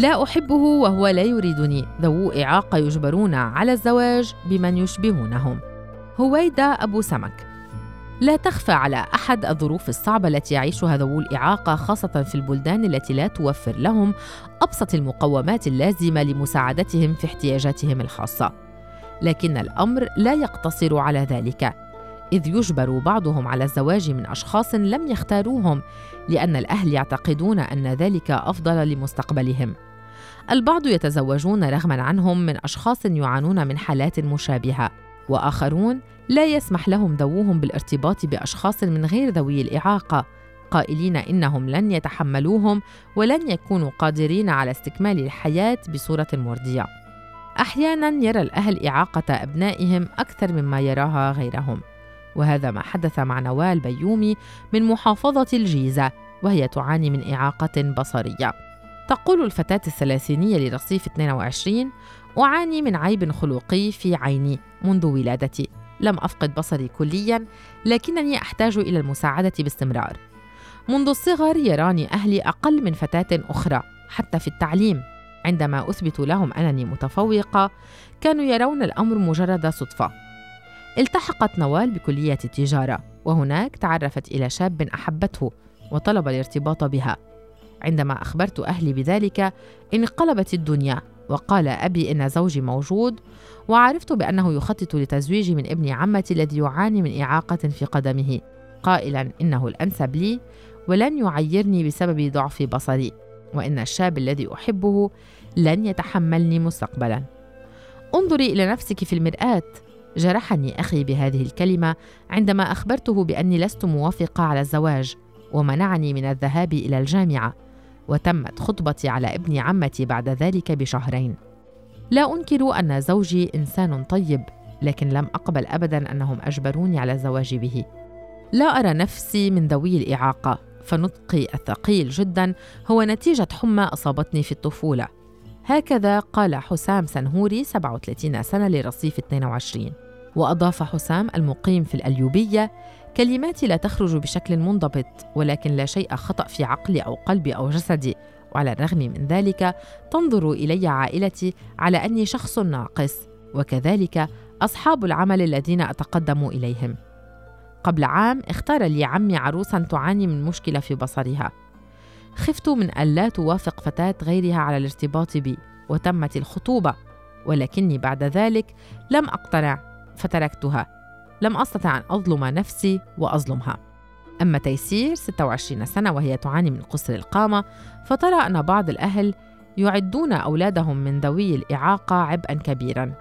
لا أحبه وهو لا يريدني. ذوو إعاقة يجبرون على الزواج بمن يشبهونهم. هويدا أبو سمك. لا تخفى على أحد الظروف الصعبة التي يعيشها ذوو الإعاقة خاصة في البلدان التي لا توفر لهم أبسط المقومات اللازمة لمساعدتهم في احتياجاتهم الخاصة. لكن الأمر لا يقتصر على ذلك. إذ يجبر بعضهم على الزواج من أشخاص لم يختاروهم لأن الأهل يعتقدون أن ذلك أفضل لمستقبلهم. البعض يتزوجون رغما عنهم من أشخاص يعانون من حالات مشابهة، وآخرون لا يسمح لهم ذووهم بالارتباط بأشخاص من غير ذوي الإعاقة، قائلين إنهم لن يتحملوهم ولن يكونوا قادرين على استكمال الحياة بصورة مرضية. أحيانا يرى الأهل إعاقة أبنائهم أكثر مما يراها غيرهم. وهذا ما حدث مع نوال بيومي من محافظة الجيزة وهي تعاني من إعاقة بصرية تقول الفتاة الثلاثينية لرصيف 22 أعاني من عيب خلقي في عيني منذ ولادتي. لم أفقد بصري كليا لكنني أحتاج إلى المساعدة باستمرار. منذ الصغر يراني أهلي أقل من فتاة أخرى حتى في التعليم. عندما أثبت لهم أنني متفوقة كانوا يرون الأمر مجرد صدفة. التحقت نوال بكلية التجارة وهناك تعرفت إلى شاب أحبته وطلب الارتباط بها. عندما أخبرت أهلي بذلك انقلبت الدنيا وقال أبي إن زوجي موجود وعرفت بأنه يخطط لتزويجي من ابن عمتي الذي يعاني من إعاقة في قدمه. قائلا إنه الأنسب لي ولن يعيرني بسبب ضعف بصري وإن الشاب الذي أحبه لن يتحملني مستقبلا. انظري إلى نفسك في المرآة. جرحني أخي بهذه الكلمة عندما أخبرته بأني لست موافقة على الزواج ومنعني من الذهاب إلى الجامعة. وتمت خطبتي على ابن عمتي بعد ذلك بشهرين. لا أنكر أن زوجي إنسان طيب لكن لم أقبل ابدا أنهم أجبروني على الزواج به. لا أرى نفسي من ذوي الإعاقة فنطقي الثقيل جدا هو نتيجة حمى أصابتني في الطفولة. هكذا قال حسام سنهوري 37 سنة لرصيف 22 وأضاف حسام المقيم في الأليوبية كلماتي لا تخرج بشكل منضبط ولكن لا شيء خطأ في عقلي أو قلبي أو جسدي. وعلى الرغم من ذلك تنظر إلي عائلتي على أني شخص ناقص وكذلك أصحاب العمل الذين أتقدم إليهم. قبل عام اختار لي عمي عروسا تعاني من مشكلة في بصرها. خفت من ألا توافق فتاة غيرها على الارتباط بي وتمت الخطوبة. ولكني بعد ذلك لم أقتنع فتركتها. لم أستطع أن أظلم نفسي وأظلمها. أما تيسير 26 سنة وهي تعاني من قصر القامة فترى أن بعض الأهل يعدون أولادهم من ذوي الإعاقة عبئا كبيرا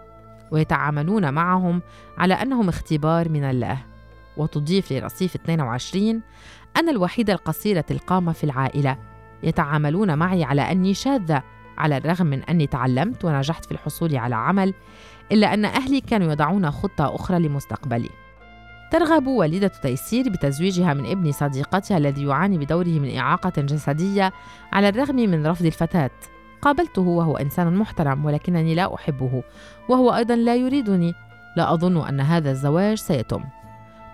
ويتعاملون معهم على أنهم اختبار من الله. وتضيف لرصيف 22 أنا الوحيدة القصيرة القامة في العائلة يتعاملون معي على أني شاذة على الرغم من أني تعلمت ونجحت في الحصول على عمل إلا أن أهلي كانوا يضعون خطة أخرى لمستقبلي. ترغب والدة تيسير بتزويجها من ابن صديقتها الذي يعاني بدوره من إعاقة جسدية على الرغم من رفض الفتاة. قابلته وهو إنسان محترم ولكنني لا أحبه وهو أيضا لا يريدني. لا أظن أن هذا الزواج سيتم.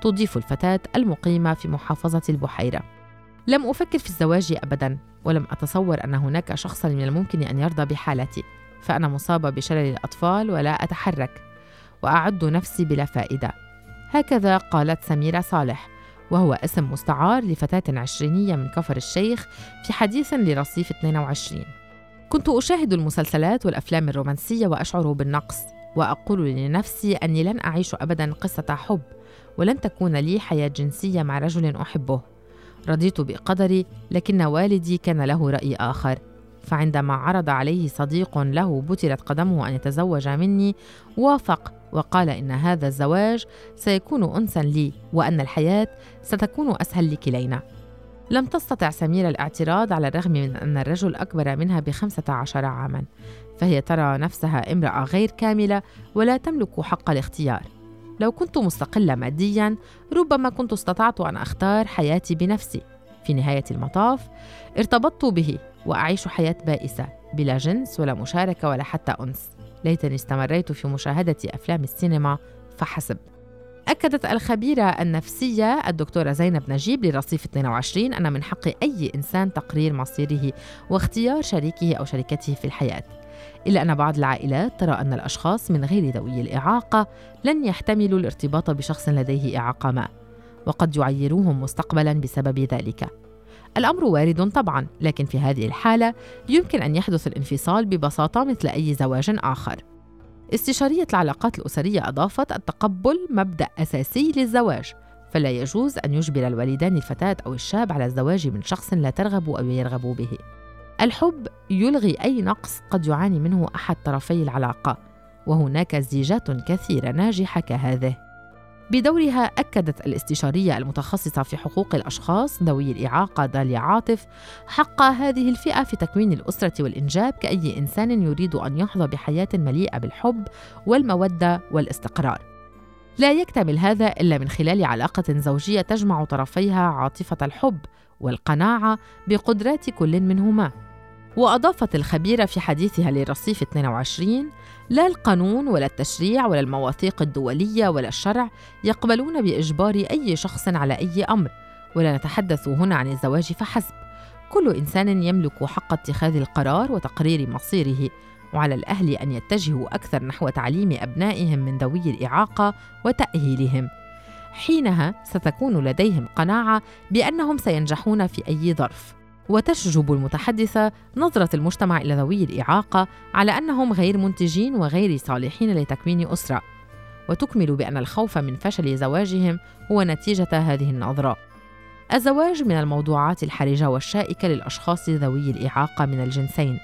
تضيف الفتاة المقيمة في محافظة البحيرة. لم أفكر في الزواج أبدا ولم أتصور أن هناك شخصا من الممكن أن يرضى بحالتي. فأنا مصابة بشلل الأطفال ولا أتحرك وأعد نفسي بلا فائدة. هكذا قالت سميرة صالح وهو اسم مستعار لفتاة عشرينية من كفر الشيخ في حديث لرصيف 22 كنت أشاهد المسلسلات والأفلام الرومانسية وأشعر بالنقص وأقول لنفسي أني لن أعيش أبدا قصة حب ولن تكون لي حياة جنسية مع رجل أحبه. رضيت بقدري لكن والدي كان له رأي آخر. فعندما عرض عليه صديق له بترت قدمه أن يتزوج مني وافق وقال إن هذا الزواج سيكون أنسا لي وأن الحياة ستكون أسهل لكلينا. لم تستطع سميرة الاعتراض على الرغم من أن الرجل أكبر منها بخمسة عشر عاما فهي ترى نفسها امرأة غير كاملة ولا تملك حق الاختيار. لو كنت مستقلة ماديا ربما كنت استطعت أن أختار حياتي بنفسي. في نهاية المطاف ارتبطت به. وأعيش حياة بائسة بلا جنس ولا مشاركة ولا حتى أنس. ليتني استمريت في مشاهدة أفلام السينما فحسب. أكدت الخبيرة النفسية الدكتورة زينب نجيب لرصيف 22 أن من حق أي إنسان تقرير مصيره واختيار شريكه أو شريكته في الحياة. إلا أن بعض العائلات ترى أن الأشخاص من غير ذوي الإعاقة لن يحتملوا الارتباط بشخص لديه إعاقة ما وقد يعيروهم مستقبلا بسبب ذلك. الأمر وارد طبعا لكن في هذه الحالة يمكن أن يحدث الانفصال ببساطة مثل أي زواج آخر. استشارية العلاقات الأسرية أضافت التقبل مبدأ أساسي للزواج فلا يجوز أن يجبر الوالدان الفتاة أو الشاب على الزواج من شخص لا ترغب أو يرغب به. الحب يلغي أي نقص قد يعاني منه أحد طرفي العلاقة وهناك زيجات كثيرة ناجحة كهذه. بدورها أكدت الاستشارية المتخصصة في حقوق الأشخاص ذوي الإعاقة داليا عاطف حق هذه الفئة في تكوين الأسرة والإنجاب كأي إنسان يريد أن يحظى بحياة مليئة بالحب والمودة والاستقرار. لا يكتمل هذا إلا من خلال علاقة زوجية تجمع طرفيها عاطفة الحب والقناعة بقدرات كل منهما. وأضافت الخبيرة في حديثها لرصيف 22 لا القانون ولا التشريع ولا المواثيق الدولية ولا الشرع يقبلون بإجبار أي شخص على أي أمر ولا نتحدث هنا عن الزواج فحسب. كل إنسان يملك حق اتخاذ القرار وتقرير مصيره وعلى الأهل أن يتجهوا أكثر نحو تعليم أبنائهم من ذوي الإعاقة وتأهيلهم. حينها ستكون لديهم قناعة بأنهم سينجحون في أي ظرف. وتشجب المتحدثة نظرة المجتمع إلى ذوي الإعاقة على أنهم غير منتجين وغير صالحين لتكوين أسرة. وتكمل بأن الخوف من فشل زواجهم هو نتيجة هذه النظرة. الزواج من الموضوعات الحرجة والشائكة للأشخاص ذوي الإعاقة من الجنسين.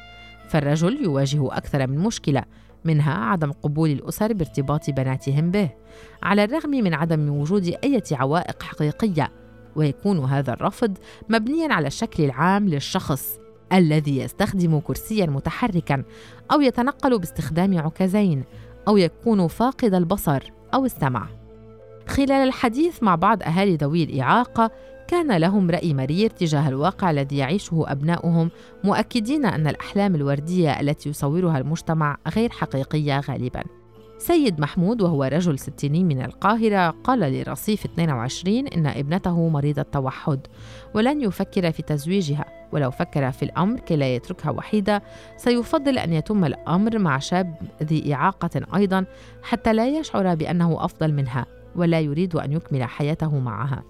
فالرجل يواجه أكثر من مشكلة منها عدم قبول الأسر بارتباط بناتهم به على الرغم من عدم وجود أي عوائق حقيقية. ويكون هذا الرفض مبنيا على الشكل العام للشخص الذي يستخدم كرسيا متحركا أو يتنقل باستخدام عكازين أو يكون فاقد البصر أو السمع. خلال الحديث مع بعض أهالي ذوي الإعاقة كان لهم رأي مرير تجاه الواقع الذي يعيشه أبناؤهم مؤكدين أن الأحلام الوردية التي يصورها المجتمع غير حقيقية غالبا. سيد محمود وهو رجل ستيني من القاهرة قال لرصيف 22 إن ابنته مريضة توحد ولن يفكر في تزويجها ولو فكر في الأمر كي لا يتركها وحيدة سيفضل أن يتم الأمر مع شاب ذي إعاقة أيضا حتى لا يشعر بأنه أفضل منها ولا يريد أن يكمل حياته معها.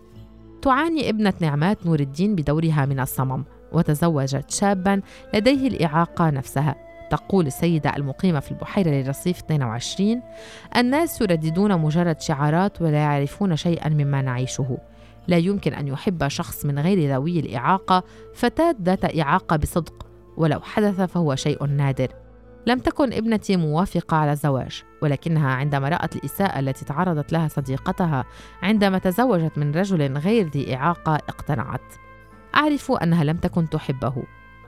تعاني ابنة نعمات نور الدين بدورها من الصمم وتزوجت شابا لديه الإعاقة نفسها. تقول السيدة المقيمة في البحيرة للرصيف 22 الناس يرددون مجرد شعارات ولا يعرفون شيئا مما نعيشه. لا يمكن أن يحب شخص من غير ذوي الإعاقة فتاة ذات إعاقة بصدق ولو حدث فهو شيء نادر. لم تكن ابنتي موافقة على الزواج ولكنها عندما رأت الإساءة التي تعرضت لها صديقتها عندما تزوجت من رجل غير ذي إعاقة اقتنعت. أعرف أنها لم تكن تحبه.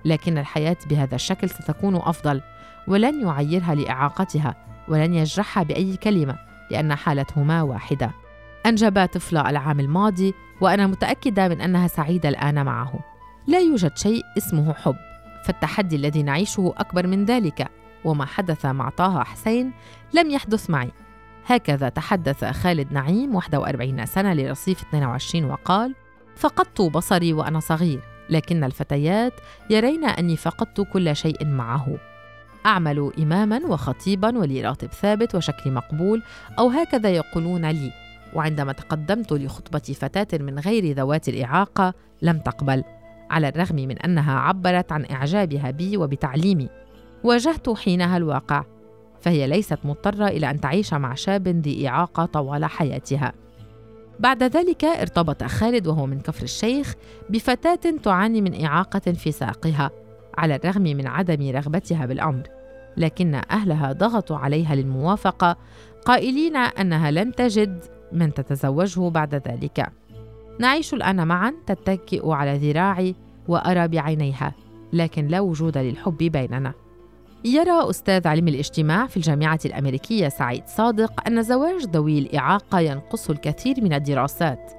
لكن الحياة بهذا الشكل ستكون أفضل ولن يعيرها لإعاقتها ولن يجرحها بأي كلمة لأن حالتهما واحدة. أنجب طفلة العام الماضي وأنا متأكدة من أنها سعيدة الآن معه. لا يوجد شيء اسمه حب فالتحدي الذي نعيشه أكبر من ذلك وما حدث مع طه حسين لم يحدث معي. هكذا تحدث خالد نعيم 41 سنة لرصيف 22 وقال فقدت بصري وأنا صغير لكن الفتيات يرين أني فقدت كل شيء معه. أعمل إماما وخطيبا ولي راتب ثابت وشكلي مقبول أو هكذا يقولون لي. وعندما تقدمت لخطبة فتاة من غير ذوات الإعاقة لم تقبل على الرغم من أنها عبرت عن إعجابها بي وبتعليمي. واجهت حينها الواقع فهي ليست مضطرة إلى أن تعيش مع شاب ذي إعاقة طوال حياتها. بعد ذلك ارتبط خالد وهو من كفر الشيخ بفتاة تعاني من إعاقة في ساقها على الرغم من عدم رغبتها بالأمر. لكن أهلها ضغطوا عليها للموافقة قائلين أنها لن تجد من تتزوجه بعد ذلك. نعيش الآن معا تتكئ على ذراعي وأرى بعينيها لكن لا وجود للحب بيننا. يرى أستاذ علم الاجتماع في الجامعة الأمريكية سعيد صادق أن زواج ذوي الإعاقة ينقص الكثير من الدراسات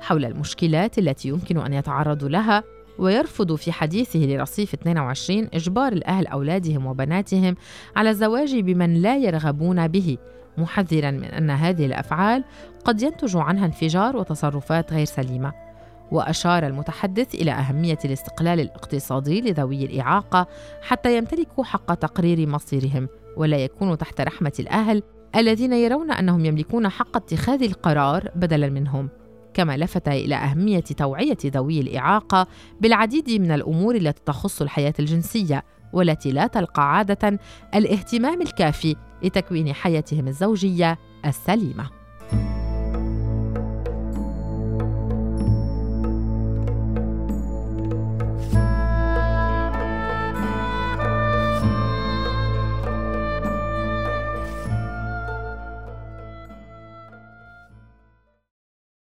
حول المشكلات التي يمكن أن يتعرضوا لها ويرفض في حديثه لرصيف 22 إجبار الأهل أولادهم وبناتهم على الزواج بمن لا يرغبون به محذرا من أن هذه الأفعال قد ينتج عنها انفجار وتصرفات غير سليمة. وأشار المتحدث إلى أهمية الاستقلال الاقتصادي لذوي الإعاقة حتى يمتلكوا حق تقرير مصيرهم ولا يكونوا تحت رحمة الأهل الذين يرون أنهم يملكون حق اتخاذ القرار بدلا منهم. كما لفت إلى أهمية توعية ذوي الإعاقة بالعديد من الأمور التي تخص الحياة الجنسية والتي لا تلقى عادة الاهتمام الكافي لتكوين حياتهم الزوجية السليمة.